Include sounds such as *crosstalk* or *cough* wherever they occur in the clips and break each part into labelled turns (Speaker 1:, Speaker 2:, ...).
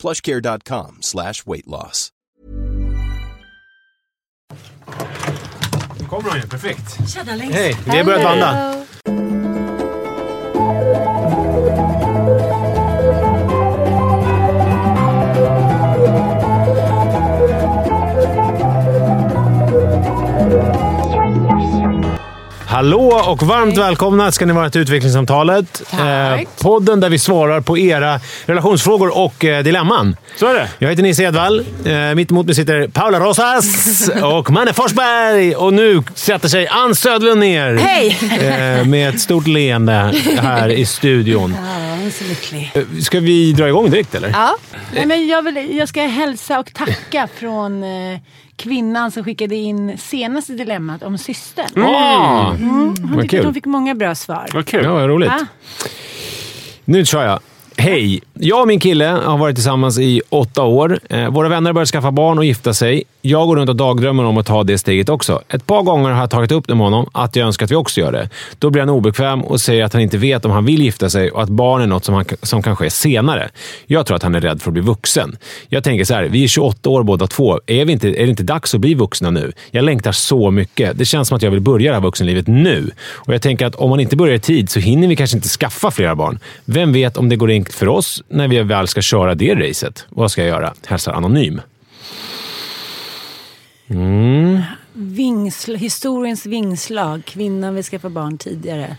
Speaker 1: plushcare.com slash weight loss.
Speaker 2: Nu kommer han ju. Perfekt.
Speaker 3: Darlings.
Speaker 2: Hej, vi har börjat banda. Hallå och varmt välkomna ska ni vara till Utvecklingssamtalet. Eh, podden där vi svarar på era relationsfrågor och eh, dilemman.
Speaker 4: Så är det.
Speaker 2: Jag heter Nisse Edvall. Eh, mitt emot mig sitter Paula Rosas *laughs* och Manne Forsberg. Och nu sätter sig Ann Södlund ner.
Speaker 3: Hej!
Speaker 2: Eh, med ett stort leende här i studion.
Speaker 3: Ja, är så lycklig.
Speaker 2: Eh, Ska vi dra igång direkt eller?
Speaker 3: Ja. Nej, men jag, vill, jag ska hälsa och tacka från eh, kvinnan som skickade in senaste dilemmat om systern.
Speaker 2: Ah,
Speaker 3: Hon tyckte att
Speaker 2: kul.
Speaker 3: hon fick många bra svar.
Speaker 4: Vad kul.
Speaker 2: Ja, vad roligt.
Speaker 3: Va?
Speaker 2: Nu kör jag. Hej! Jag och min kille har varit tillsammans i åtta år. Eh, våra vänner börjar skaffa barn och gifta sig. Jag går runt och dagdrömmer om att ta det steget också. Ett par gånger har jag tagit upp det med honom att jag önskar att vi också gör det. Då blir han obekväm och säger att han inte vet om han vill gifta sig och att barn är något som, han, som kan ske senare. Jag tror att han är rädd för att bli vuxen. Jag tänker så här, vi är 28 år båda två. Är, vi inte, är det inte dags att bli vuxna nu? Jag längtar så mycket. Det känns som att jag vill börja det här vuxenlivet nu. Och jag tänker att om man inte börjar i tid så hinner vi kanske inte skaffa flera barn. Vem vet om det går enkelt för oss när vi väl ska köra det racet? Vad ska jag göra? Hälsar Anonym.
Speaker 3: Vingsl, historiens vingslag. Kvinnan vill skaffa barn tidigare.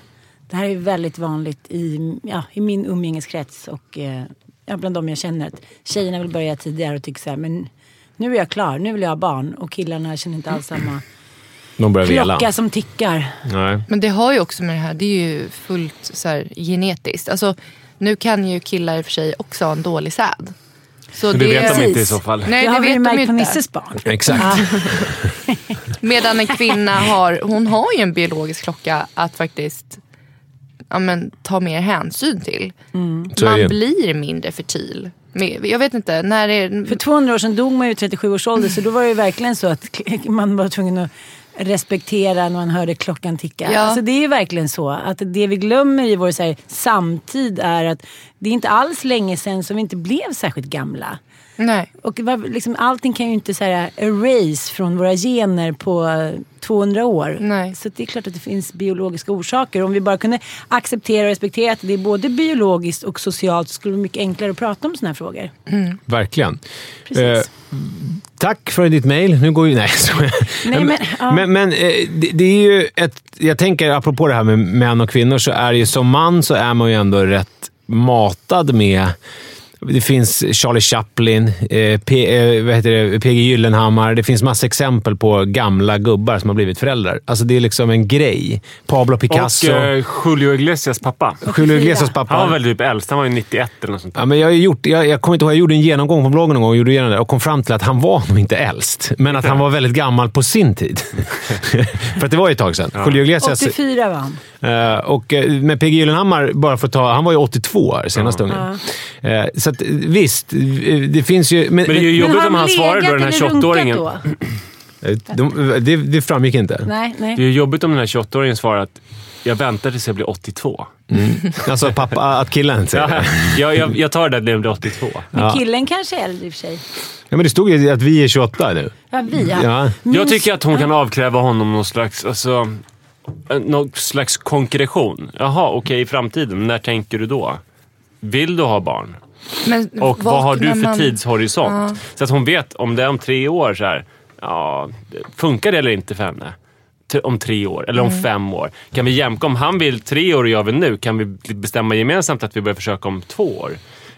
Speaker 3: Det här är väldigt vanligt i, ja, i min umgängeskrets och eh, ja, bland de jag känner. Att tjejerna vill börja tidigare och tycker så här, men nu är jag klar, nu vill jag ha barn. Och killarna känner inte alls samma
Speaker 2: De börjar vela.
Speaker 3: klocka som tickar.
Speaker 2: Nej.
Speaker 5: Men det har ju också med det här, det är ju fullt så här, genetiskt. Alltså, nu kan ju killar i och för sig också ha en dålig säd. Så
Speaker 4: Det vet de inte i så fall.
Speaker 5: Nej,
Speaker 3: det
Speaker 5: det vet de inte.
Speaker 3: Nisses barn.
Speaker 2: Exakt. *laughs*
Speaker 5: Medan en kvinna har, hon har ju en biologisk klocka att faktiskt ja, men, ta mer hänsyn till.
Speaker 2: Är
Speaker 5: Man
Speaker 2: det.
Speaker 5: blir mindre fertil. Jag vet inte, när är
Speaker 3: För 200 år sedan dog man ju i 37 års ålder så då var det ju verkligen så att man var tvungen att respektera när man hörde klockan ticka.
Speaker 5: Ja.
Speaker 3: Alltså det är ju verkligen så att det vi glömmer i vår så här, samtid är att det är inte alls länge sedan som vi inte blev särskilt gamla.
Speaker 5: Nej.
Speaker 3: Och liksom, allting kan ju inte så här, erase från våra gener på eh, 200 år.
Speaker 5: Nej.
Speaker 3: Så det är klart att det finns biologiska orsaker. Om vi bara kunde acceptera och respektera att det är både biologiskt och socialt så skulle det vara mycket enklare att prata om sådana här frågor.
Speaker 2: Verkligen.
Speaker 3: Precis.
Speaker 2: Eh, tack för ditt mejl. Nu går ju... Nej.
Speaker 3: Nej, men, ja.
Speaker 2: men, men eh, det, det är ju ett... Jag tänker, apropå det här med män och kvinnor, så är det ju som man så är man ju ändå rätt matad med... Det finns Charlie Chaplin, eh, P, eh, vad heter det, PG Gyllenhammar. Det finns massa exempel på gamla gubbar som har blivit föräldrar. Alltså det är liksom en grej. Pablo Picasso.
Speaker 4: Och eh, Julio Iglesias pappa.
Speaker 2: Julio Iglesias pappa.
Speaker 4: Han var väl typ äldst. Han var ju 91 eller något sånt.
Speaker 2: Ja, men jag, har gjort, jag, jag kommer inte ihåg, jag gjorde en genomgång på bloggen någon gång och, gjorde igenom det och kom fram till att han var nog inte äldst, men att han var väldigt gammal på sin tid. *laughs* för att det var ju ett tag sedan. Julio Iglesias,
Speaker 3: 84 var han.
Speaker 2: eh, och eh, med P.G. Gyllenhammar, bara för att ta, han var ju 82 här senaste gången. Eh, så att, visst, det finns ju... Men,
Speaker 4: Men det är ju jobbigt om han svarade då, den här
Speaker 3: legat eller runkat
Speaker 4: 28-åringen.
Speaker 3: då?
Speaker 2: eh, de, det, det framgick inte.
Speaker 3: Nej, nej.
Speaker 4: Det är ju jobbigt om den här 28-åringen svarar att jag väntar tills jag blir 82.
Speaker 2: Alltså pappa, att killen säger
Speaker 4: Ja,
Speaker 2: det.
Speaker 4: jag, jag, jag tar det när jag blir 82.
Speaker 3: Men killen kanske är äldre i och för sig.
Speaker 2: Ja, men det stod ju att vi är 28 nu.
Speaker 3: Ja, vi ja.
Speaker 2: Ja.
Speaker 3: Minst-
Speaker 4: Jag tycker att hon kan avkräva honom någon slags, alltså, eh, någon slags konkretion. Jaha, okej, i framtiden. När tänker du då? Vill du ha barn?
Speaker 5: Men
Speaker 4: Och vad, har du för
Speaker 5: man-
Speaker 4: tidshorisont? Så att hon vet om det är om tre år, så här, ja, funkar det eller inte för henne? Om tre år eller om
Speaker 5: Mm.
Speaker 4: fem år. Kan vi jämka? Om han vill tre år och jag vill nu, kan vi bestämma gemensamt att vi börjar försöka om två år?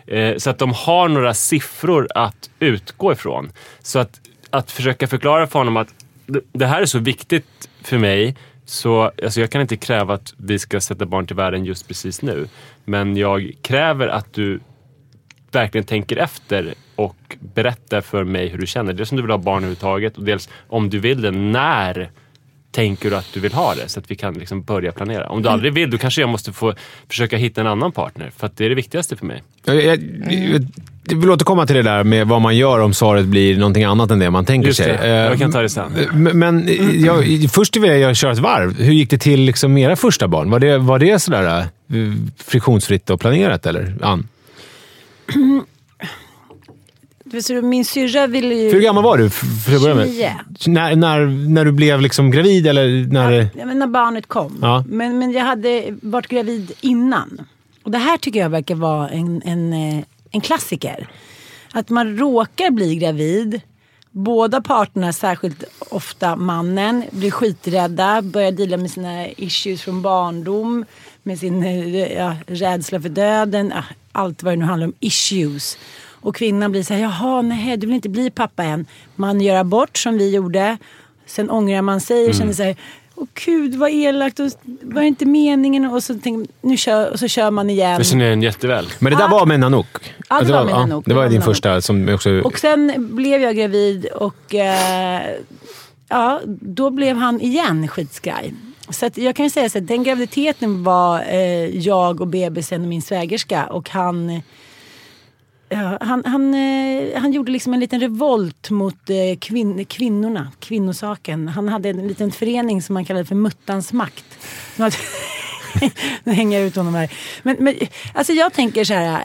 Speaker 4: Eh, så att de har några siffror att utgå ifrån. Så att, att försöka förklara för honom att det- det här är så viktigt för mig så alltså jag kan inte kräva att vi ska sätta barn till världen just precis nu. Men jag kräver att du verkligen tänker efter och berätta för mig hur du känner. Dels om du vill ha barn överhuvudtaget och dels om du vill det, när tänker du att du vill ha det? Så att vi kan liksom börja planera. Om du
Speaker 3: Mm.
Speaker 4: aldrig vill, då kanske jag måste få försöka hitta en annan partner. För att det är det viktigaste för mig.
Speaker 2: Jag, jag, jag, vill återkomma till det där med vad man gör om svaret blir någonting annat än det man tänker
Speaker 4: Just
Speaker 2: sig.
Speaker 4: det, jag
Speaker 2: Eh,
Speaker 4: kan ta det sen.
Speaker 2: Men, men jag, först vill jag köra ett varv. Hur gick det till liksom med era första barn? Var det, var det sådär eh, friktionsfritt och planerat, eller? Ann?
Speaker 3: Min syrra ville ju...
Speaker 2: Hur gammal var du? För att börja med?
Speaker 3: 29.
Speaker 2: När, när, när du blev liksom gravid, eller när...
Speaker 3: Ja, men när barnet kom.
Speaker 2: Ja.
Speaker 3: Men, men jag hade varit gravid innan. Och det här tycker jag verkar vara en, en, eh, en klassiker. Att man råkar bli gravid. Båda parterna, särskilt ofta mannen, blir skiträdda. Börjar deala med sina issues från barndom. Med sin eh, ja, rädsla för döden. ja, Allt vad det nu handlar om. Issues. Och kvinnan blir så här, jaha, nej, du vill inte bli pappa än. Man gör abort som vi gjorde. Sen ångrar man sig och känner så här, åh gud vad elakt och var det inte meningen? Och så, tänker, nu kör, och så kör man igen.
Speaker 4: Jag känner igen jätteväl.
Speaker 2: Men det där
Speaker 3: Ah.
Speaker 2: var med Nanook?
Speaker 3: Ja, det var med Nanook.
Speaker 2: Det
Speaker 3: Det
Speaker 2: var
Speaker 3: var
Speaker 2: din
Speaker 3: med
Speaker 2: första som också...
Speaker 3: Och sen blev jag gravid och eh, ja, då blev han igen skitskraj. Så att jag kan ju säga så att den graviditeten var eh, jag och bebisen och min svägerska och han Ja, han, han, eh, han gjorde liksom en liten revolt mot eh, kvin, kvinnorna, kvinnosaken. Han hade en liten förening som han kallade för Muttans makt. *laughs* Nu hänger jag ut honom här. Men, men alltså jag tänker så här.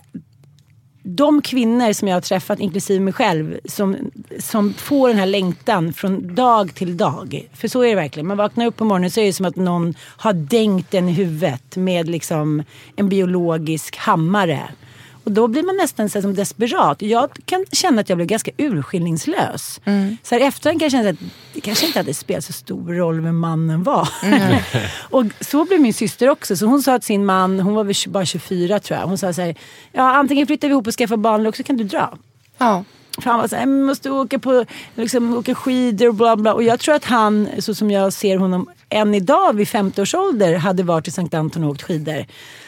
Speaker 3: De kvinnor som jag har träffat, inklusive mig själv, som, som får den här längtan från dag till dag. För så är det verkligen. Man vaknar upp på morgonen så är det som att någon har dängt en i huvudet med liksom en biologisk hammare. Och då blir man nästan så som desperat. Jag kan känna att jag blev ganska urskillningslös. Så här efterhand kan jag känna att det kanske inte hade spelat så stor roll vem mannen var. *laughs* och så blev min syster också. Så hon sa till sin man, hon var väl bara 24 tror jag. Hon sa så här, ja antingen flyttar vi ihop och skaffar barn eller också kan du dra.
Speaker 5: Ja.
Speaker 3: För han var så här, "Men måste åka, på, liksom, åka skidor och bla bla. Och jag tror att han, så som jag ser honom än idag vid 50 års ålder, hade varit i Sankt Anton och åkt skidor.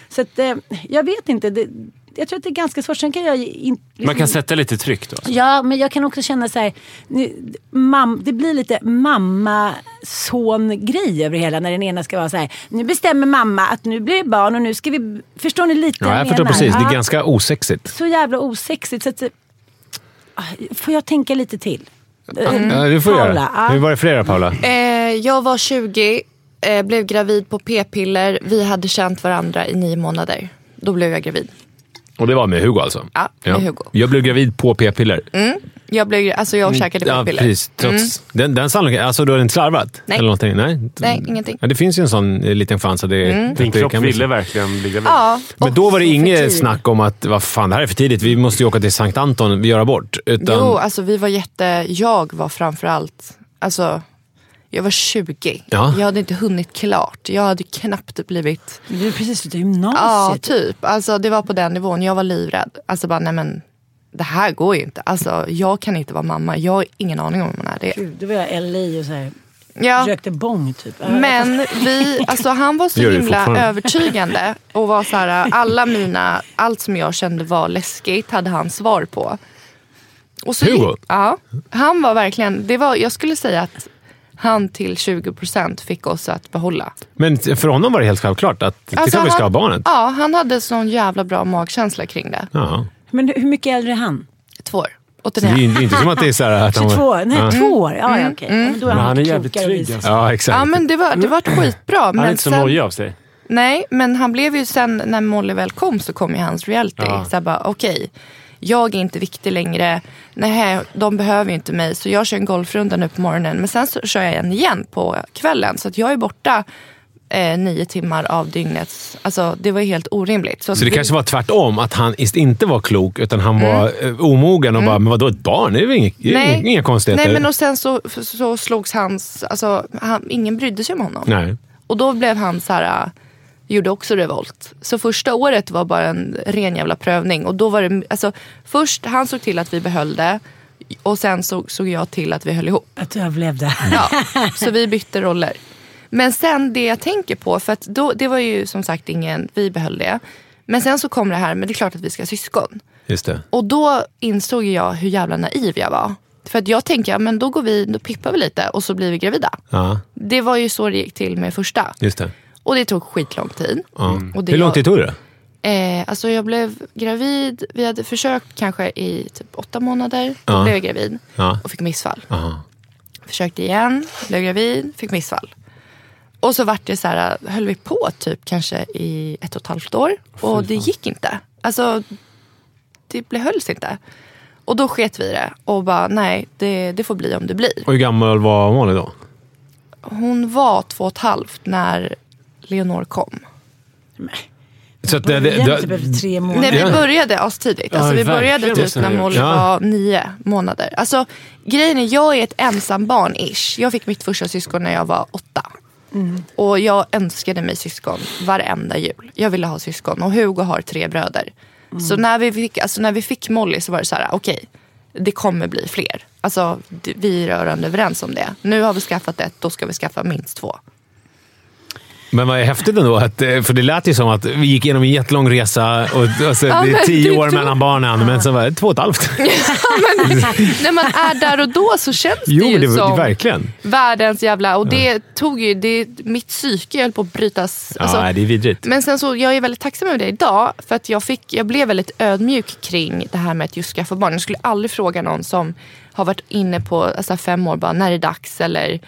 Speaker 3: Så att, eh, jag vet inte. Det, jag tror att det är ganska svårt. Sen kan jag in, liksom,
Speaker 4: Man kan sätta lite tryck då.
Speaker 3: Ja, men jag kan också känna så här. Nu, mam, det blir lite mamma-son-grej över det hela. När den ena ska vara så här. Nu bestämmer mamma att nu blir det barn och nu ska vi... Förstår ni lite
Speaker 2: Ja, jag förstår
Speaker 3: menar?
Speaker 2: precis. Det är ganska osexigt.
Speaker 3: Så jävla osexigt. Så att, ah, får jag tänka lite till?
Speaker 2: Ja, det får du
Speaker 3: Paula,
Speaker 2: göra.
Speaker 3: ja.
Speaker 2: Hur var det för er Paula?
Speaker 5: Eh, jag var 20, eh, blev gravid på p-piller. Vi hade känt varandra i nio månader. Då blev jag gravid.
Speaker 2: Och det var med Hugo alltså?
Speaker 5: Ja, med Hugo.
Speaker 2: Jag blev gravid på p-piller.
Speaker 5: Jag, blev, alltså jag käkade
Speaker 2: Ja,
Speaker 5: p-piller.
Speaker 2: precis. Trots den, den sannolikheten. Alltså, du har inte slarvat?
Speaker 5: Nej.
Speaker 2: Eller någonting? Nej,
Speaker 5: Nej, ingenting.
Speaker 2: Ja, det finns ju en sån eh, liten chans att det,
Speaker 5: Mm.
Speaker 4: Din kropp ville verkligen bli gravid.
Speaker 5: Ja,
Speaker 2: Men då var det inget snack om att vad fan, det här är för tidigt. Vi måste ju åka till Sankt Anton och göra bort. Utan,
Speaker 5: Jo, alltså vi var jätte... Jag var framförallt... Alltså, jag var 20.
Speaker 2: Ja.
Speaker 5: Jag hade inte hunnit klart. Jag hade knappt blivit...
Speaker 3: Du är precis slutat
Speaker 5: Ja,
Speaker 3: gymnasiet.
Speaker 5: typ. Alltså, det var på den nivån. Jag var livrädd. Alltså bara, nej men. Det här går ju inte. Alltså, jag kan inte vara mamma. Jag har ingen aning om vad man är det.
Speaker 3: Gud, då var jag LA och så här,
Speaker 5: Ja.
Speaker 3: rökte bång typ.
Speaker 5: Men vi, alltså han var *laughs* så himla övertygande och var så här, alla mina, allt som jag kände var läskigt hade han svar på. Och så,
Speaker 2: Hugo?
Speaker 5: Ja, han var verkligen, det var, jag skulle säga att han till 20% fick oss att behålla.
Speaker 2: Men för honom var det helt självklart att det
Speaker 5: Alltså,
Speaker 2: kan vi ska ha barnet.
Speaker 5: Ja, han hade sån jävla bra magkänsla kring det.
Speaker 2: Ja.
Speaker 3: Men hur mycket äldre är han?
Speaker 5: Två år.
Speaker 2: Det är ju inte- inte som att det är så här att han
Speaker 3: 22? Nej,
Speaker 2: ja.
Speaker 3: två år. Ja, ja, okej. Ja, men då är
Speaker 4: Men
Speaker 3: han,
Speaker 4: han är jävligt trygg, alltså.
Speaker 2: Ja, exakt.
Speaker 5: Ja men det var, det var skitbra.
Speaker 4: Han är
Speaker 5: Men
Speaker 4: inte så nojig av sig.
Speaker 5: Nej, men han blev ju sen när Molly väl kom så kom ju hans reality.
Speaker 4: Ja.
Speaker 5: Så jag bara, okej, jag är inte viktig längre. Nej, de behöver ju inte mig. Så jag kör en golfrunda nu på morgonen. Men sen så kör jag en igen på kvällen. Så att jag är borta eh, nio timmar av dygnets... Alltså det var helt orimligt.
Speaker 2: Så det
Speaker 5: vi-
Speaker 2: kanske var tvärtom, att han inte var klok utan han var eh, omogen och bara, men vadå ett barn? Det är väl inga,
Speaker 5: Mm. Nej.
Speaker 2: inga konstigheter?
Speaker 5: Nej, men och sen så, så slogs hans... Alltså, han, ingen brydde sig om honom.
Speaker 2: Nej.
Speaker 5: Och då blev han så här, gjorde också revolt. Så första året var bara en ren jävla prövning. Och då var det, alltså först han såg till att vi behöll det. Och sen såg, såg jag till att vi höll ihop.
Speaker 3: Att du överlevde.
Speaker 5: Ja, så vi *laughs* bytte roller. Men sen det jag tänker på, för att då, det var ju som sagt ingen, vi behöll det. Men sen så kom det här, men det är klart att vi ska ha syskon.
Speaker 2: Just det.
Speaker 5: Och då insåg jag hur jävla naiv jag var. För att jag tänkte, ja, men då går vi, då pippar vi lite och så blir vi gravida.
Speaker 2: Ja,
Speaker 5: Det var ju så det gick till med första.
Speaker 2: just det.
Speaker 5: Och det tog skitlång tid. Det
Speaker 2: Hur lång tid tog det?
Speaker 5: Eh, alltså jag blev gravid, vi hade försökt kanske i typ åtta månader. Då
Speaker 2: Ja.
Speaker 5: blev jag gravid
Speaker 2: Ja.
Speaker 5: och fick missfall.
Speaker 2: Aha.
Speaker 5: Försökte igen, blev gravid, fick missfall. Och så vart det så här, höll vi på typ kanske i ett och ett halvt år. Och det gick inte. Alltså, det blev, hölls inte. Och då sket vi det och bara, nej, det, det får bli om det blir.
Speaker 2: Och hur gammal var Molly då?
Speaker 5: Hon var två och ett halvt när Leonor kom.
Speaker 2: Så att det, det, det,
Speaker 3: typ efter tre månader.
Speaker 5: Nej, vi
Speaker 2: Ja.
Speaker 5: började astidigt. Alltså,
Speaker 4: Ja,
Speaker 5: vi började typ när Molly.
Speaker 2: Ja.
Speaker 5: var nio månader. Alltså, grejen är, jag är ett ensam barn ish. Jag fick mitt första syskon när jag var åtta. Och jag önskade mig syskon varenda jul. Jag ville ha syskon och Hugo har tre bröder. Så när vi, fick, alltså när vi fick Molly så var det så här, okej, det kommer bli fler. Alltså, det- vi är rörande överens om det. Nu har vi skaffat ett, då ska vi skaffa minst två.
Speaker 2: Men vad är häftigt ändå, att, eh, för det lät ju som att vi gick igenom en jättelång resa och alltså,
Speaker 5: Ja,
Speaker 2: det är
Speaker 5: men
Speaker 2: tio år mellan barnen, men så var det två och ett halvt. *laughs*
Speaker 5: när man är där och då så känns det
Speaker 2: Jo,
Speaker 5: ju
Speaker 2: det,
Speaker 5: som...
Speaker 2: verkligen.
Speaker 5: Världens jävla... Och det tog ju... Det, mitt psyke höll på att brytas.
Speaker 2: Ja,
Speaker 5: Alltså,
Speaker 2: det är vidrigt.
Speaker 5: men sen så, jag är väldigt tacksam över det idag. För att jag, fick, jag blev väldigt ödmjuk kring det här med att just skaffa barn. Jag skulle aldrig fråga någon som har varit inne på alltså, fem år, bara när är det dags? Eller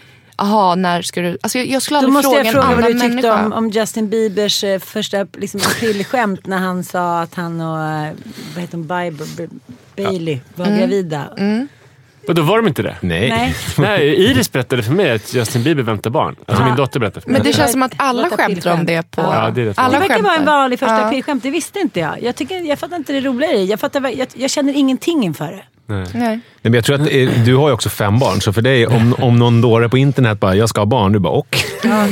Speaker 5: aha, när ska du... Alltså, jag, jag skulle
Speaker 3: Då
Speaker 5: aldrig
Speaker 3: måste
Speaker 5: fråga
Speaker 3: jag
Speaker 5: en
Speaker 3: fråga vad
Speaker 5: annan
Speaker 3: du tyckte
Speaker 5: människa.
Speaker 3: om, om Justin Biebers eh, första liksom, aprilskämt när han sa att han och eh, vad heter hon, Biber, B- Bailey var
Speaker 5: Mm.
Speaker 3: gravida.
Speaker 4: Och då var de inte det.
Speaker 2: Nej.
Speaker 3: Nej. *laughs*
Speaker 4: Nej, Iris berättade för mig att Justin Bieber väntar barn. Alltså
Speaker 3: Ja.
Speaker 4: min dotter berättade för mig.
Speaker 5: Men det känns som att alla skämtar om det på...
Speaker 4: Ja, det är rätt
Speaker 5: alla
Speaker 3: det verkar vara en
Speaker 5: skämtar.
Speaker 3: vanlig första
Speaker 5: Ja.
Speaker 3: aprilskämt, det visste inte jag. Jag, tycker, jag fattar inte det roliga i det. jag, fattar, jag, jag känner ingenting inför det.
Speaker 4: Nej.
Speaker 5: Nej.
Speaker 2: Men jag tror att eh, du har ju också fem barn, så för dig, om, om någon dåre på internet bara “jag ska ha barn”, du bara “och?”
Speaker 3: Ja,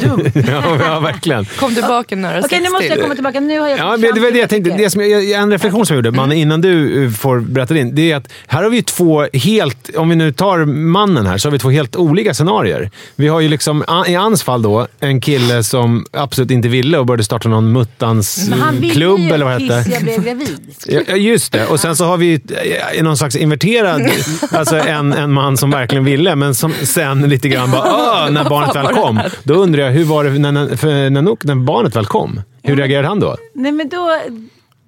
Speaker 3: dum. *laughs*
Speaker 2: ja, ja, verkligen.
Speaker 5: Kom tillbaka några
Speaker 3: Okej, nu måste jag komma tillbaka. Nu har jag
Speaker 2: Ja, men det var det jag tänkte. Det som jag, en reflektion som jag gjorde, Manne, innan du eh, får berätta din. Det är att här har vi ju två helt, om vi nu tar mannen här, så har vi två helt olika scenarier. Vi har ju liksom, i Ans fall då, en kille som absolut inte ville och började starta någon muttans
Speaker 3: Men han ville
Speaker 2: klubb
Speaker 3: ju
Speaker 2: eller vad det
Speaker 3: tills
Speaker 2: hette.
Speaker 3: jag blev gravid.
Speaker 2: Ja, ja, just det. Och sen så har vi eh, någon slags inverterad, *laughs* alltså en, en man som verkligen ville, men som sen lite grann bara "Åh", *laughs* när barnet väl kom. Då undrar jag, hur var det när, när, Nanook, när barnet väl kom? Hur reagerade han då?
Speaker 3: Nej men då,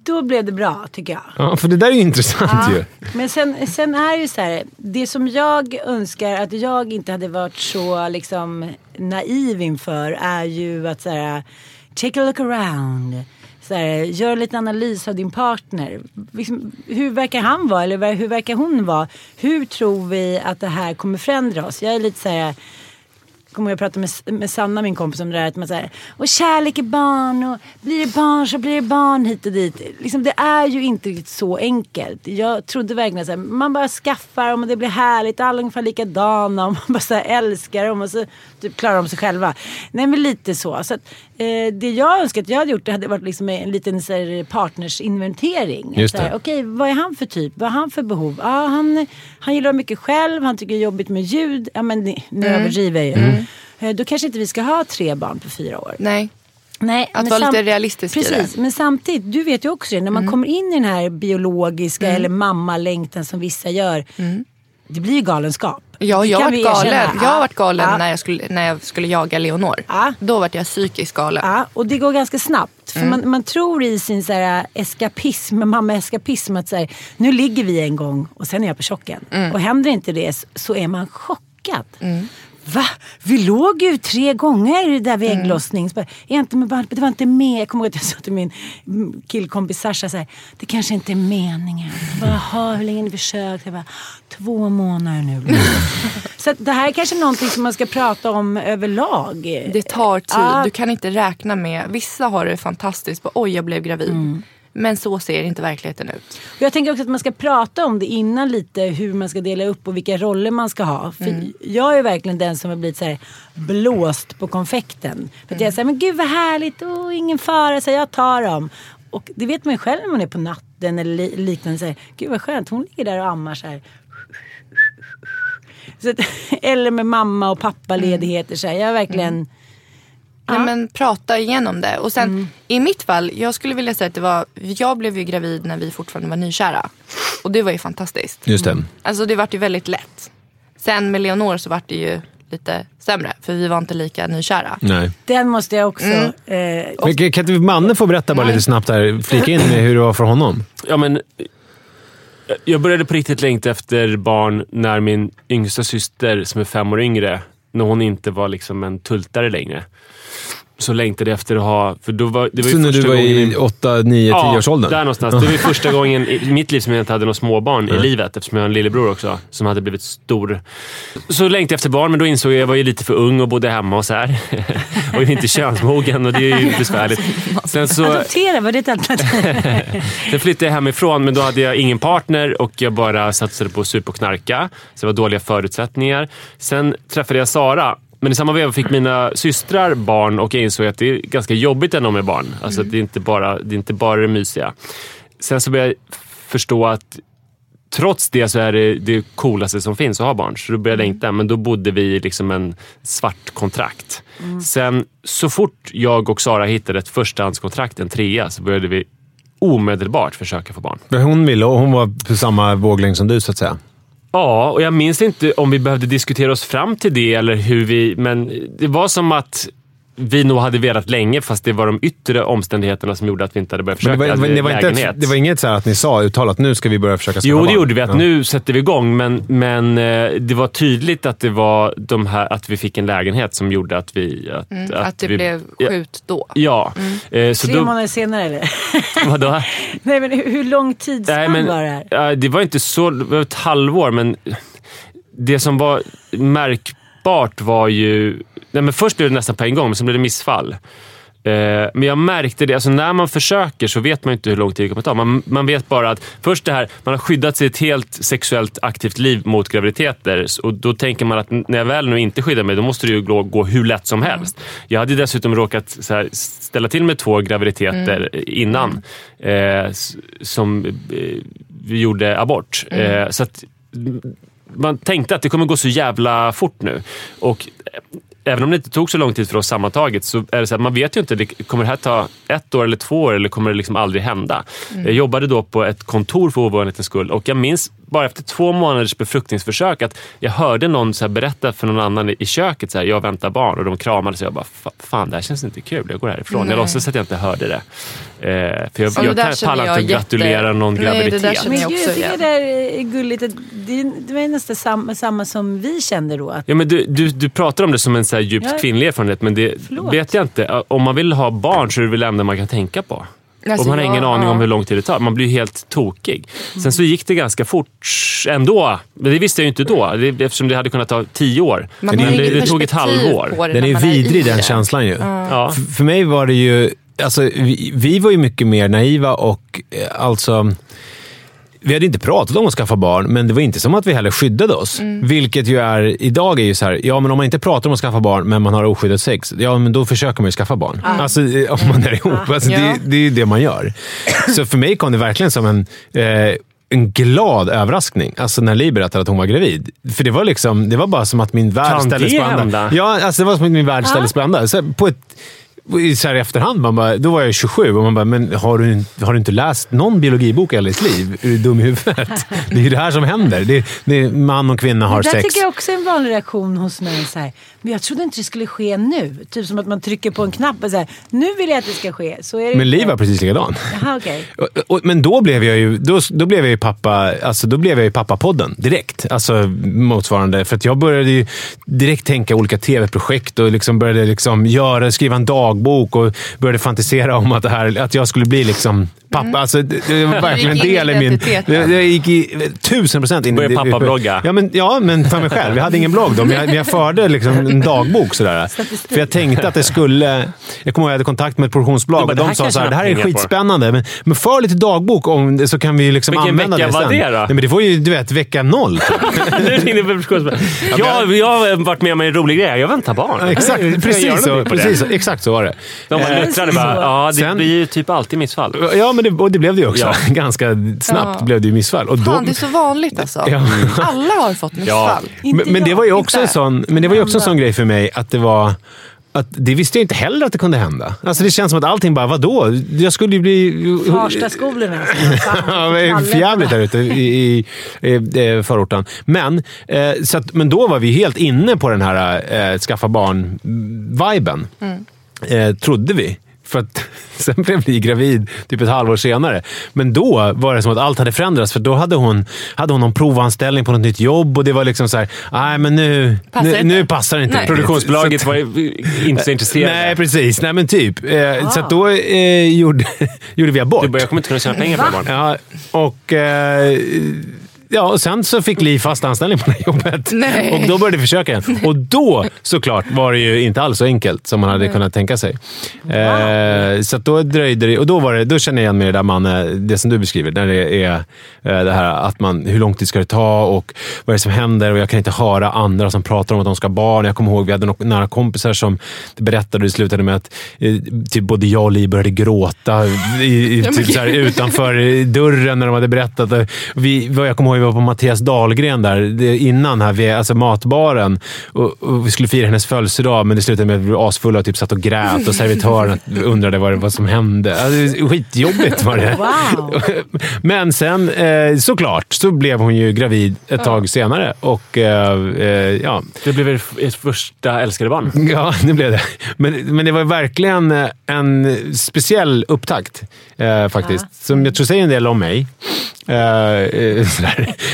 Speaker 3: då blev det bra tycker jag.
Speaker 2: Ja, för det där är ju intressant ju.
Speaker 3: Men sen, sen är det ju så här, det som jag önskar att jag inte hade varit så liksom naiv inför är ju att så här, take a look around. Så här, gör lite analys av din partner. Liksom, hur verkar han vara eller hur verkar hon vara? Hur tror vi att det här kommer förändra oss? Jag är lite så här kommer jag prata med, med Sanna, min kompis, om det där att man säger och kärlek är barn och blir det barn så blir det barn hit och dit. Liksom, det är ju inte riktigt så enkelt. Jag trodde verkligen att man bara skaffar och det blir härligt, alla är ungefär likadana och man bara så här, älskar dem och så typ, klarar de sig själva. Nej men lite så. så att, eh, det jag önskar att jag hade gjort det hade varit liksom en liten så här, partnersinventering.
Speaker 2: Just
Speaker 3: Så här,
Speaker 2: det.
Speaker 3: Okej, vad är han för typ? Vad har han för behov? Ja, han, han gillar mycket själv, han tycker det är jobbigt med ljud. Ja, men nu överdriver jag ju. Eh, Då kanske inte vi ska ha tre barn på fyra år.
Speaker 5: Nej.
Speaker 3: Nej,
Speaker 5: Att vara lite realistisk i
Speaker 3: Precis, men samtidigt, du vet ju också det, när man kommer in i den här biologiska eller mammalängtan som vissa gör. Det blir ju galenskap.
Speaker 5: Ja,
Speaker 3: Det
Speaker 5: jag varit galen. Jag har varit galen
Speaker 3: Ja.
Speaker 5: när, jag skulle, när jag skulle jaga Leonor.
Speaker 3: Ja.
Speaker 5: Då var jag psykiskt galen.
Speaker 3: Ja, och det går ganska snabbt. För man, man tror i sin så här, eskapism, *laughs* mamma-eskapism att så här, nu ligger vi en gång och sen är jag på chocken. Och händer inte det så- är man chockad. Va? Vi låg ju tre gånger där vid ägglossning. Så bara, är jag inte med barn? Det var inte med. Jag kommer ihåg att jag sa till min mm, killkompis Sasha så här, det kanske inte är meningen. Jaha, hur länge har ni försökt? Jag bara, två månader nu. *laughs* så det här är kanske någonting som man ska prata om överlag.
Speaker 5: Det tar tid.
Speaker 3: Ja.
Speaker 5: Du kan inte räkna med... Vissa har det fantastiskt. Bara, Oj, jag blev gravid.
Speaker 3: Mm.
Speaker 5: Men så ser inte verkligheten ut.
Speaker 3: Jag tänker också att man ska prata om det innan lite hur man ska dela upp och vilka roller man ska ha. För Jag är verkligen den som har blivit så blåst på konfekten. För att jag säger, men gud vad härligt, oh, ingen fara, så jag tar dem. Och det vet man ju själv när man är på natten eller li- liknande. Så här, gud vad skönt, hon ligger där och ammar så här. Så att, *laughs* eller med mamma och pappaledigheter. Så här. Jag verkligen...
Speaker 5: Nej, men prata igenom det. Och sen i mitt fall, jag skulle vilja säga att det var, jag blev ju gravid när vi fortfarande var nykära. Och det var ju fantastiskt.
Speaker 2: Just det.
Speaker 5: Alltså det vart ju väldigt lätt. Sen med Leonor så vart det ju lite sämre. För vi var inte lika nykära.
Speaker 2: Nej.
Speaker 3: Den måste jag också...
Speaker 5: Mm.
Speaker 3: Eh,
Speaker 2: Men kan inte mannen få berätta bara lite snabbt här, flika in med hur det var för honom?
Speaker 4: Ja, men, jag började på riktigt längta efter barn när min yngsta syster, som är fem år yngre, när hon inte var liksom en tultare längre. Så längtade jag efter att ha... För då var, det var ju
Speaker 2: Så när
Speaker 4: första
Speaker 2: du var
Speaker 4: gången
Speaker 2: i 8, 9, 10 års åldern?
Speaker 4: där någonstans. Det var ju första gången i mitt liv som jag inte hade några småbarn i livet eftersom jag har en lillebror också som hade blivit stor. Så längtade jag efter barn, men då insåg jag att jag var ju lite för ung och bodde hemma och så här. *laughs* och inte könsmogen och det är ju *laughs* besvärligt. Sen så...
Speaker 3: adoptera, var det ett alternativ? *laughs*
Speaker 4: Sen flyttade jag hemifrån, men då hade jag ingen partner och jag bara satsade på att supa och knarka. Så det var dåliga förutsättningar. Sen träffade jag Sara. Men i samma veva fick mina systrar barn och jag insåg att det är ganska jobbigt ändå med barn. Alltså att det, är inte bara, det är inte bara det mysiga. Sen så började jag förstå att trots det så är det det coolaste som finns att ha barn. Så då började jag längta. Men då bodde vi i liksom en svart kontrakt. Sen så fort jag och Sara hittade ett förstahandskontrakt, en trea, så började vi omedelbart försöka få barn.
Speaker 2: Men Hon ville och hon var på samma våglängd som du, så att säga.
Speaker 4: Ja, och jag minns inte om vi behövde diskutera oss fram till det eller hur vi... Men det var som att vi nog hade velat länge, fast det var de yttre omständigheterna som gjorde att vi inte hade börjat
Speaker 2: Men
Speaker 4: försöka.
Speaker 2: det, var, det, var inte det var inget så här att ni sa uttalat nu ska vi börja försöka skaffa
Speaker 4: Jo, det gjorde vi. Att
Speaker 2: Ja.
Speaker 4: Nu sätter vi igång, men, men eh, det var tydligt att det var de här, att vi fick en lägenhet som gjorde att vi... Att,
Speaker 5: Mm,
Speaker 4: att,
Speaker 5: att det
Speaker 4: vi,
Speaker 5: blev skjut då.
Speaker 4: Ja. Eh, så
Speaker 3: Tre
Speaker 4: då,
Speaker 3: månader senare eller? *laughs*
Speaker 4: vadå?
Speaker 3: Nej men hur, lång tidsspann
Speaker 4: men,
Speaker 3: var det här?
Speaker 4: det var inte så... Det var ett halvår, men det som var märkbart var ju... Nej, men först blev det nästan på en gång, men sen blev det missfall. Eh, men jag märkte det, alltså när man försöker så vet man inte hur lång tid det kommer ta. Man, man vet bara att först det här, man har skyddat sig ett helt sexuellt aktivt liv mot graviditeter och då tänker man att när jag väl nu inte skyddar mig, då måste det ju gå, gå hur lätt som helst. Jag hade dessutom råkat här, ställa till med två graviditeter innan eh, s- som eh, vi gjorde abort. Eh, så att man tänkte att det kommer gå så jävla fort nu. Och eh, även om det inte tog så lång tid för oss sammantaget så är det så att man vet ju inte. Det, kommer det här ta ett år eller två år eller kommer det liksom aldrig hända? Jag jobbade då på ett kontor för ovanlighetens skull och jag minns bara efter två månaders befruktningsförsök att jag hörde någon så här berätta för någon annan i köket så här, jag väntar barn och de kramades och jag bara, "Fa- fan det här känns inte kul, jag går härifrån.
Speaker 5: Nej.
Speaker 4: Jag låtsas att jag inte hörde det. Eh, för jag, jag kan pallar
Speaker 5: jag
Speaker 4: inte att gratulera
Speaker 5: jätte-
Speaker 4: någon
Speaker 5: Nej, det där
Speaker 4: graviditet.
Speaker 5: känner
Speaker 3: Men
Speaker 5: jag också
Speaker 3: jag tycker
Speaker 5: igen.
Speaker 3: det där är gulligt. Det, det var nästan samma, samma som vi kände då. Att,
Speaker 4: Ja, men du, du, du pratar om det som en så här djupt
Speaker 3: Ja.
Speaker 4: kvinnlig erfarenhet, men det
Speaker 3: Förlåt.
Speaker 4: vet jag inte. Om man vill ha barn så är det väl det enda man kan tänka på.
Speaker 5: Alltså,
Speaker 4: och man har
Speaker 5: jag-
Speaker 4: ingen aning
Speaker 5: ja.
Speaker 4: om hur lång tid det tar. Man blir helt tokig. Sen så gick det ganska fort ändå. Men det visste jag ju inte då, det, eftersom det hade kunnat ta tio år.
Speaker 5: Man
Speaker 4: men det, det tog ett halvår.
Speaker 2: Den är vidrig den känslan ju.
Speaker 4: Ja.
Speaker 2: F- För mig var det ju... Alltså, vi, vi var ju mycket mer naiva och eh, alltså... Vi hade inte pratat om att skaffa barn, men det var inte som att vi heller skyddade oss. Vilket ju är, idag är ju så här, ja men om man inte pratar om att skaffa barn, men man har oskyddat sex, ja men då försöker man ju skaffa barn. Alltså eh, om man är ihop. Alltså,
Speaker 5: Ja.
Speaker 2: det, det är ju det man gör. *coughs* Så för mig kom det verkligen som en... Eh, en glad överraskning alltså när Li berättade att hon var gravid. För det var liksom, det var bara som att min värld
Speaker 4: Kan
Speaker 2: ställdes
Speaker 4: det
Speaker 2: på ända.
Speaker 4: hända?
Speaker 2: Ja, alltså det var som att min värld ställdes på ända. Så på ett, så här i efterhand, man bara, då var jag 27 och man bara, men har du, har du inte läst någon biologibok i hela ditt liv? Är du dum i huvudet? *laughs* Det är ju det här som händer. Det, det man och kvinna har
Speaker 3: det
Speaker 2: sex.
Speaker 3: tycker jag också är en vanlig reaktion hos män. Så här, men jag trodde inte det skulle ske nu. Typ som att man trycker på en knapp och så här, nu vill jag att det ska ske. Så är det
Speaker 2: Men
Speaker 3: inte.
Speaker 2: Li var precis likadan.
Speaker 3: Jaha, okej. *laughs*
Speaker 2: Och, och, men då blev jag ju, då, då blev jag ju pappa, alltså då blev jag ju pappapodden direkt. Alltså motsvarande. För att jag började ju direkt tänka olika tv-projekt och liksom började liksom göra, skriva en dagbok och började fantisera om att, det här, att jag skulle bli liksom pappa. Alltså, det, var verkligen en del i min... det gick i tusen procent in i...
Speaker 4: Började pappablogga.
Speaker 2: Ja men, ja, men för mig själv. Jag hade ingen blogg då, men jag, men jag förde liksom en dagbok. Sådär. För jag tänkte att det skulle... Jag kommer ihåg att jag hade kontakt med ett produktionsbolag
Speaker 4: Du bara,
Speaker 2: och de sa
Speaker 4: kanske
Speaker 2: så här,
Speaker 4: man
Speaker 2: det här är
Speaker 4: pengar på."
Speaker 2: skitspännande, men, men för lite dagbok om det så kan vi liksom
Speaker 4: Vilken
Speaker 2: använda
Speaker 4: vecka
Speaker 2: det
Speaker 4: var
Speaker 2: sen.
Speaker 4: det då?
Speaker 2: Nej, men det var ju, du vet, vecka noll. typ. *laughs*
Speaker 4: Nu ringde produktionsbolag. jag, jag har varit med om en rolig grej. Jag väntar barn.
Speaker 2: Ja, Exakt,
Speaker 4: jag
Speaker 2: precis så, precis så. Exakt så var det.
Speaker 4: De bara
Speaker 2: Eh,
Speaker 4: luttrade bara. Ja, det
Speaker 2: Sen-
Speaker 4: blir ju typ alltid missfall.
Speaker 2: Ja, men det, och det blev det ju också.
Speaker 4: Ja. *laughs*
Speaker 2: Ganska snabbt
Speaker 5: Ja.
Speaker 2: blev det ju missfall. Och då,
Speaker 5: Fan, det är så vanligt alltså.
Speaker 2: Ja. *laughs*
Speaker 5: Alla har fått missfall.
Speaker 3: Inte
Speaker 2: men, men det
Speaker 3: jag,
Speaker 2: var ju också en sån, men det var ju också en sån grej för mig att det var att det visste jag inte heller att det kunde hända. Alltså det känns som att allting bara, vadå? Jag skulle ju bli...
Speaker 3: Farstaskolorna. *laughs*
Speaker 2: Ja, det är för jävligt där ute i, i, i förorten. Men, eh, så att, men då var vi helt inne på den här eh, skaffa barn-viben. Eh, trodde vi. För att *laughs* sen blev vi gravid typ ett halvår senare. Men då var det som att allt hade förändrats. För då hade hon, hade hon någon provanställning på något nytt jobb och det var liksom så här, nej men nu,
Speaker 5: Passar
Speaker 2: nu,
Speaker 5: inte."
Speaker 2: nu passar det inte.
Speaker 5: Nej.
Speaker 2: riktigt."
Speaker 4: Produktionsbolaget
Speaker 2: Så
Speaker 4: var inte så intresserade.
Speaker 2: Nej, precis. Nej, men typ. Eh, Så att då eh, gjorde, *laughs* gjorde vi abort.
Speaker 4: Du bara, jag kommer inte kunna tjäna pengar på det barn.
Speaker 2: Ja, och... Eh, Ja, och sen så fick Li fast anställning på det här jobbet.
Speaker 5: Nej.
Speaker 2: Och då började vi försöka igen. Och då såklart var det ju inte alls så enkelt som man hade kunnat tänka sig. Eh, så då dröjde det. Och då, var det, då känner jag igen mig i det där man, eh, det som du beskriver. När det är eh, det här att man, hur lång tid ska det ta och vad är det som händer? Och jag kan inte höra andra som pratar om att de ska ha barn. Jag kommer ihåg vi hade några nära kompisar som berättade och det slutade med att eh, typ både jag och Li började gråta i, i, typ så här, utanför dörren när de hade berättat. Vi, vad jag kommer ihåg vi var på Mattias Dahlgren där det, innan, här, vid, alltså matbaren. Och, och vi skulle fira hennes födelsedag, men det slutade med att vi blev asfulla och typ satt och grät. Och servitören *laughs* undrade vad, det- vad som hände. Alltså, skitjobbigt var det.
Speaker 3: Wow. *laughs*
Speaker 2: Men sen eh, såklart så blev hon ju gravid ett tag senare. Och eh, eh, ja,
Speaker 4: Det blev er- ert första älskade barn.
Speaker 2: Ja, *laughs* det blev det. Men, men det var verkligen eh, en speciell upptakt eh, faktiskt. Som jag tror säger en del om mig. Eh, eh,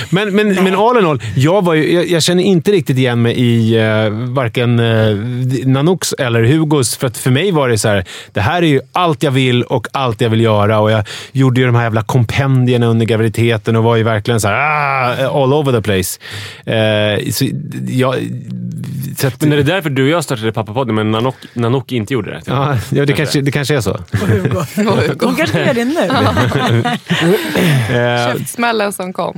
Speaker 2: Men, men, men all in all, jag, var ju, jag, jag känner inte riktigt igen mig i eh, varken eh, Nanooks eller Hugos. För att för mig var det så här, det här är ju allt jag vill och allt jag vill göra. Och jag gjorde ju de här jävla kompendierna under graviditeten och var ju verkligen så här, ah, all over the place. Eh, så jag, så att,
Speaker 4: Men är det därför du och jag startade Pappapodden, men Nanook, Nanook inte gjorde det?
Speaker 2: Ja, ja det, kanske, det kanske är så. *laughs*
Speaker 3: Hon kanske gör det nu. *laughs*
Speaker 5: Käftsmällen som kom.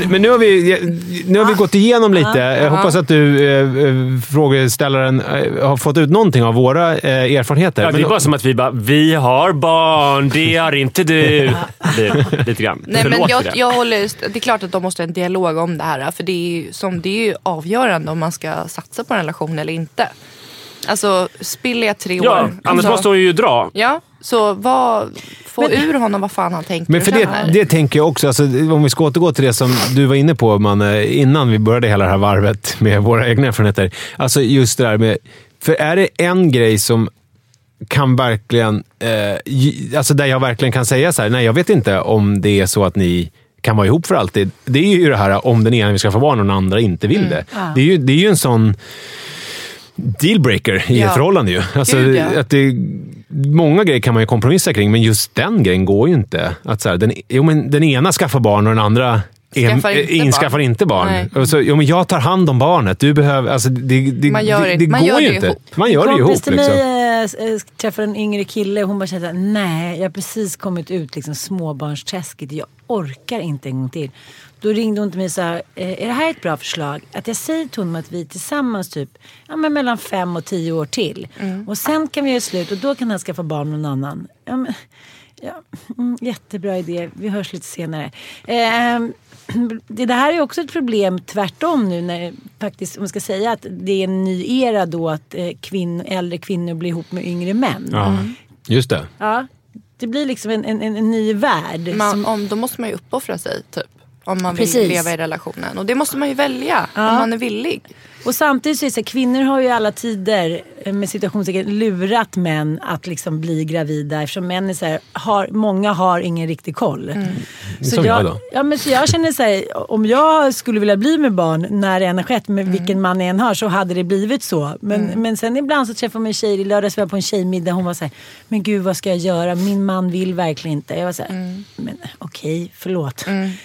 Speaker 2: men, men nu har vi, nu har vi gått igenom lite. Jag hoppas att du, eh, eh, frågeställaren, eh, har fått ut någonting av våra eh, erfarenheter.
Speaker 4: Ja, det är
Speaker 2: Men-
Speaker 4: bara som att vi bara, vi har barn, det har inte du. *laughs* Det, lite grann.
Speaker 5: Nej,
Speaker 4: Förlåt
Speaker 5: men jag,
Speaker 4: det.
Speaker 5: jag håller, det är klart att de måste ha en dialog om det här. För det är, ju, som, det är ju avgörande om man ska satsa på en relation eller inte. Alltså, spiller jag tre
Speaker 4: Ja,
Speaker 5: år.
Speaker 4: annars
Speaker 5: alltså,
Speaker 4: måste hon ju dra.
Speaker 5: Ja, så vad, få ur honom vad fan han tänker
Speaker 2: Men för det, det tänker jag också, alltså, om vi ska återgå till det som du var inne på man, innan vi började hela det här varvet med våra egna erfarenheter. Alltså just det där med, för är det en grej som kan verkligen, eh, alltså där jag verkligen kan säga så här, nej jag vet inte om det är så att ni kan vara ihop för alltid. Det är ju det här om den ena vill skaffa barn och den andra inte vill det. Det, är ju, det är ju en sån dealbreaker i
Speaker 5: Ja.
Speaker 2: ett förhållande ju. Alltså,
Speaker 5: Gud, ja.
Speaker 2: att det, många grejer kan man ju kompromissa kring, men just den grejen går ju inte. Att så här, den, jo, men den ena skaffar barn och den andra
Speaker 5: Skaffar inte
Speaker 2: inskaffar
Speaker 5: barn.
Speaker 2: inte barn.
Speaker 5: Nej.
Speaker 2: Så, jo, men jag tar hand om barnet. Du behöver, alltså, det, det,
Speaker 5: Man gör
Speaker 2: det,
Speaker 5: det-
Speaker 2: det
Speaker 5: man
Speaker 2: går
Speaker 5: gör
Speaker 2: ju
Speaker 5: det
Speaker 2: inte.
Speaker 5: ihop.
Speaker 2: Man gör det ju ihop.
Speaker 3: till
Speaker 2: Liksom.
Speaker 3: mig äh, träffade en yngre kille och hon bara kände nej jag har precis kommit ut liksom småbarnsträsket. Jag orkar inte en gång till. Då ringde hon till mig och sa, eh, är det här ett bra förslag? Att jag säger till honom att vi tillsammans typ, ja men mellan fem och tio år till. Och sen kan vi göra slut och då kan han skaffa barn med någon annan. Ja, men, ja, mm, jättebra idé, vi hörs lite senare. Eh, det, *clears throat* det här är också ett problem tvärtom nu när faktiskt, om man ska säga att det är en ny era då att eh, kvinn, äldre kvinnor blir ihop med yngre män.
Speaker 2: Ja, just det.
Speaker 3: Ja, det blir liksom en, en, en ny värld.
Speaker 5: Man,
Speaker 3: som,
Speaker 5: om, då måste man ju uppoffra sig typ. Om man vill
Speaker 3: Precis.
Speaker 5: leva i relationen. Och det måste man ju välja om man är villig.
Speaker 3: Och samtidigt så är det så här, kvinnor har ju alla tider eh, med situationstecken lurat män att liksom bli gravida eftersom män är så här, har, många har ingen riktig koll.
Speaker 2: Som jag då.
Speaker 3: Ja, men så jag känner så här, om jag skulle vilja bli med barn när det än har skett, med vilken man jag än har, så hade det blivit så. Men, men sen ibland så träffar man tjejer, i lördags var jag på en tjejmiddag, hon var så här, men gud vad ska jag göra? Min man vill verkligen inte. Jag var så här, men okej, förlåt.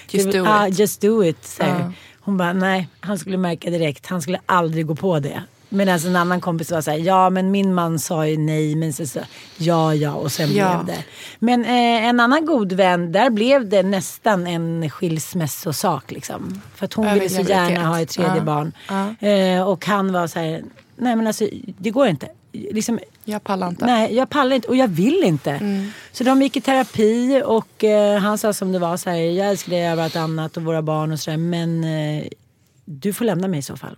Speaker 5: Just
Speaker 3: Det-
Speaker 5: do
Speaker 3: ah,
Speaker 5: it.
Speaker 3: just do it. Så här. Hon bara, nej, han skulle märka direkt. Han skulle aldrig gå på det. Medan en annan kompis var så här, ja men min man sa ju nej, men så, så ja ja och sen
Speaker 5: Ja.
Speaker 3: blev det. Men eh, en annan god vän, där blev det nästan en skilsmässosak liksom. För att hon
Speaker 5: Över
Speaker 3: ville så gärna ha ett tredje
Speaker 5: Ja.
Speaker 3: barn.
Speaker 5: Ja.
Speaker 3: Eh, och han var så här, nej men alltså det går inte. Liksom,
Speaker 5: Jag pallar inte.
Speaker 3: Nej, jag pallar inte och jag vill inte.
Speaker 5: Mm.
Speaker 3: Så de gick i terapi och eh, han sa som det var så här, jag älskar dig över allt annat och våra barn och sådär men eh, du får lämna mig i så fall.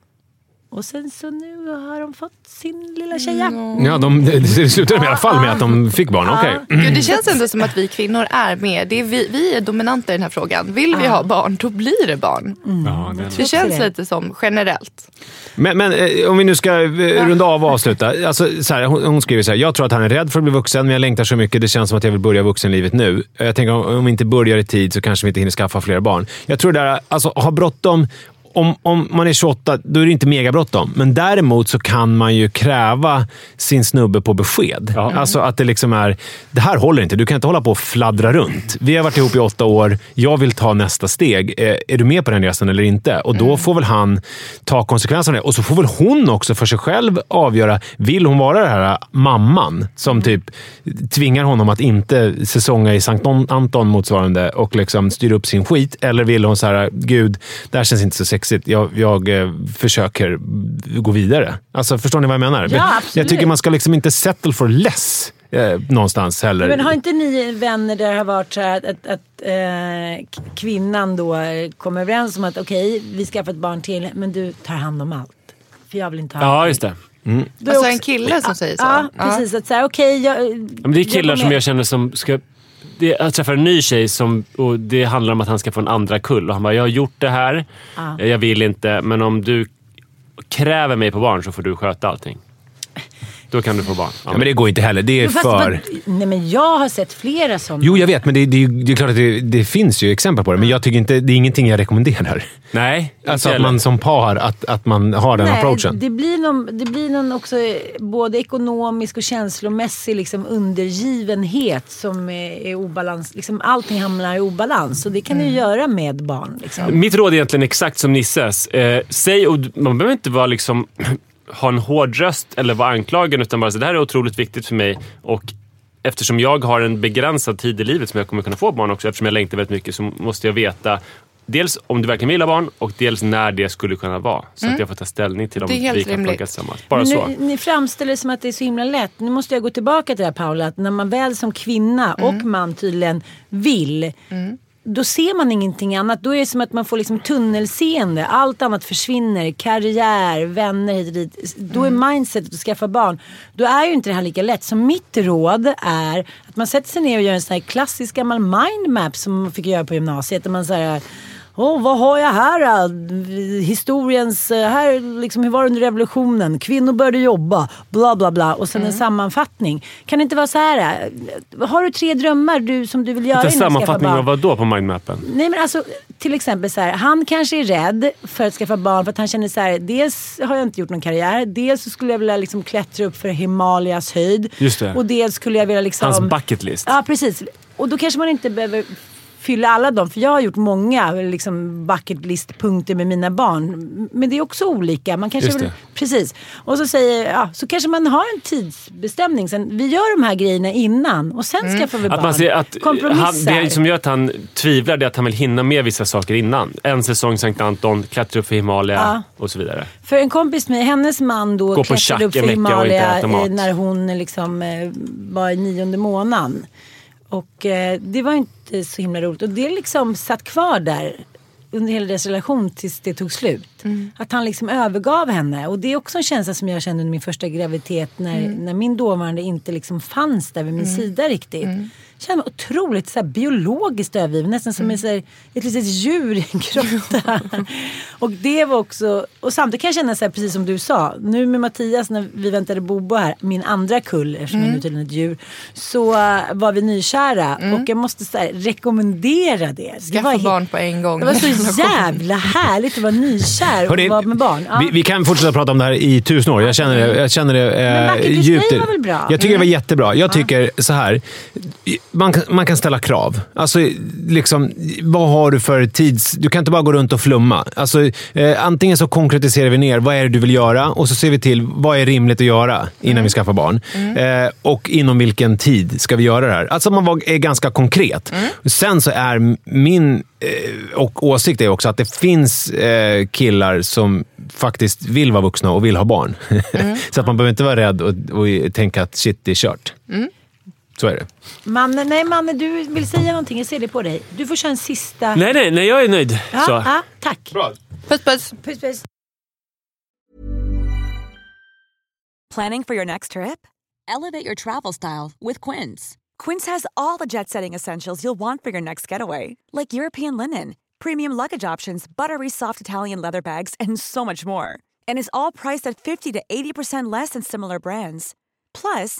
Speaker 3: Och sen så nu har de fått sin lilla tjeja.
Speaker 2: Ja, de, det, slutade i alla fall med att de fick barn. Okej.
Speaker 5: Gud, det känns ändå som att vi kvinnor är med. Det är vi, vi är dominanta i den här frågan. Vill vi ha barn, då blir det barn.
Speaker 2: Ja, det-
Speaker 5: Det känns
Speaker 3: det.
Speaker 5: lite som generellt.
Speaker 2: Men, men eh, om vi nu ska eh, runda av och avsluta. Alltså, så här, hon, hon skriver så här. Jag tror att han är rädd för att bli vuxen, men jag längtar så mycket. Det känns som att jag vill börja vuxenlivet nu. Jag tänker om, om vi inte börjar i tid så kanske vi inte hinner skaffa fler barn. Jag tror det där, alltså ha bråttom. Om, om man är 28, då är det inte mega bråttom. Men däremot så kan man ju kräva sin snubbe på besked.
Speaker 4: Ja.
Speaker 2: Alltså att det liksom är, det här håller inte. Du kan inte hålla på och fladdra runt. Vi har varit ihop i åtta år. Jag vill ta nästa steg. Eh, är du med på den resan eller inte? Och då får väl han ta konsekvenserna av det. Och så får väl hon också för sig själv avgöra. Vill hon vara den här mamman som typ tvingar honom att inte säsonga i Sankt Anton motsvarande och liksom styra upp sin skit? Eller vill hon så här, gud, det här känns inte så sexigt. Jag, jag eh, försöker gå vidare. Alltså, förstår ni vad jag menar?
Speaker 3: Ja, absolut.
Speaker 2: jag tycker man ska liksom inte settle for less eh, någonstans heller.
Speaker 3: Men har inte ni vänner där det har varit så här att, att, att eh, kvinnan då kommer överens om att okej, vi skaffar ett barn till, men du tar hand om allt. För jag vill inte ha
Speaker 4: Ja,
Speaker 3: allt.
Speaker 4: just det.
Speaker 3: Är
Speaker 5: Alltså
Speaker 3: också-
Speaker 5: en kille som säger så.
Speaker 3: Ja, precis. Att säga okej, jag...
Speaker 4: Ja, Men det är killar som jag känner som ska... Det, jag träffar en ny tjej som, och det handlar om att han ska få en andra kull. Och han bara, jag har gjort det här.
Speaker 3: Ja.
Speaker 4: Jag vill inte, men om du kräver mig på barn så får du sköta allting. Då kan du få barn.
Speaker 2: Ja, men det går inte heller. Det är
Speaker 3: Fast,
Speaker 2: för...
Speaker 3: vad- Nej men jag har sett flera sådana.
Speaker 2: Jo, jag vet, men det, det, det är klart att det, det finns ju exempel på det. Men jag tycker inte, det är ingenting jag rekommenderar.
Speaker 4: Nej,
Speaker 2: Alltså att man som par, att, att man har den approachen.
Speaker 3: det blir, någon, det blir någon också både ekonomisk och känslomässig liksom undergivenhet som är, är obalans. Liksom allting hamnar i obalans. Och det kan du
Speaker 2: Mm.
Speaker 3: ju göra med barn. Liksom.
Speaker 4: Mitt råd är egentligen exakt som Nisses. Eh, säg, och man behöver inte vara liksom, ha en hård röst eller vara anklagen, utan bara så det här är otroligt viktigt för mig. Och eftersom jag har en begränsad tid i livet som jag kommer kunna få barn också, eftersom jag längtar väldigt mycket, så måste jag veta Dels om du verkligen vill ha barn och dels när det skulle kunna vara. Så att jag får ta ställning till om
Speaker 5: Det är helt
Speaker 4: vi kan
Speaker 5: rimligt.
Speaker 4: funka tillsammans. Bara
Speaker 3: Men
Speaker 4: så.
Speaker 3: nu, ni framställer det som att det är så himla lätt. Nu måste jag gå tillbaka till det här Paula. Att när man väl som kvinna och man tydligen vill. Då ser man ingenting annat. Då är det som att man får liksom tunnelseende. Allt annat försvinner. Karriär, vänner hit och dit. Då är mindsetet att skaffa barn. Då är ju inte det här lika lätt. Så mitt råd är att man sätter sig ner och gör en sån här klassisk gammal mindmap som man fick göra på gymnasiet. Där man säger Åh, vad har jag här? då? Historiens, eh, här liksom, hur var det under revolutionen? Kvinnor började jobba, bla bla bla. Och sen en sammanfattning. Kan det inte vara så här? eh, Har du tre drömmar du, som du vill göra
Speaker 4: En sammanfattning av vad då på mindmappen?
Speaker 3: Nej men alltså till exempel så här, han kanske är rädd för att skaffa barn för att han känner så här, dels har jag inte gjort någon karriär, dels skulle jag vilja liksom klättra upp för Himalayas höjd.
Speaker 4: Just det.
Speaker 3: Och dels skulle jag vilja liksom...
Speaker 4: Hans bucket list.
Speaker 3: Ja precis. Och då kanske man inte behöver fylla alla dem. För jag har gjort många liksom, bucket list-punkter med mina barn. Men det är också olika. Man kanske vill, precis. Och så säger ja, så kanske man har en tidsbestämning. Sen, vi gör de här grejerna innan och sen skaffar vi barn.
Speaker 4: Att man ser att han, det som gör att han tvivlar det är att han vill hinna med vissa saker innan. En säsong Sankt Anton, klättra upp för Himalaya
Speaker 3: Ja.
Speaker 4: och så vidare.
Speaker 3: För en kompis med hennes man då klättrade upp för Himalaya när hon liksom eh, var i nionde månaden. Och eh, det var inte så himla roligt. Och det liksom satt kvar där under hela deras relation tills det tog slut. Att han liksom övergav henne. Och det är också en känsla som jag kände under min första graviditet när, när min dåvarande inte liksom fanns där vid min sida riktigt. Känner mig otroligt så här, biologiskt övergiven. Nästan som en, så här, ett litet djur i en grotta. *laughs* och det var också, och samtidigt kan jag känna så här, precis som du sa. Nu med Mattias när vi väntade Bobo här, min andra kull eftersom jag nu tydligen är ett djur. Så uh, var vi nykära och jag måste så här, rekommendera det. det
Speaker 5: Skaffa barn på en gång.
Speaker 3: Det var så *laughs* jävla härligt att vara nykär och vara med barn. Ja.
Speaker 2: vi, vi kan fortsätta prata om det här i tusen år. Jag känner det, jag känner det
Speaker 3: Men
Speaker 2: eh,
Speaker 3: Disney
Speaker 2: djupt.
Speaker 3: var väl bra?
Speaker 2: Jag tycker det var
Speaker 3: Mm.
Speaker 2: jättebra. Jag tycker så här. Man kan, man kan ställa krav. Alltså, liksom, vad har du för tids... Du kan inte bara gå runt och flumma. Alltså, eh, antingen så konkretiserar vi ner vad är det du vill göra och så ser vi till vad är rimligt att göra innan
Speaker 3: Mm.
Speaker 2: vi skaffar barn. Eh, och inom vilken tid ska vi göra det här? Alltså man var, är ganska konkret.
Speaker 3: Mm.
Speaker 2: Sen så är min eh, och åsikt är också att det finns eh, killar som faktiskt vill vara vuxna och vill ha barn. *laughs* så att man behöver inte vara rädd och, och tänka att shit, det är kört. Så är det.
Speaker 3: Manne, nej Manne, du vill säga någonting. Jag ser det på dig. Du får köra en sista.
Speaker 4: Nej, nej, nej, jag är nöjd.
Speaker 3: Ja,
Speaker 4: Så.
Speaker 3: ja, tack.
Speaker 5: Puss puss.
Speaker 3: Puss, puss.
Speaker 6: Planning for your next trip? Elevate your travel style with Quince. Quince has all the jet setting essentials you'll want for your next getaway, like European linen, premium luggage options, buttery soft Italian leather bags, and so much more. And is all priced at 50 to 80% less than similar brands. Plus,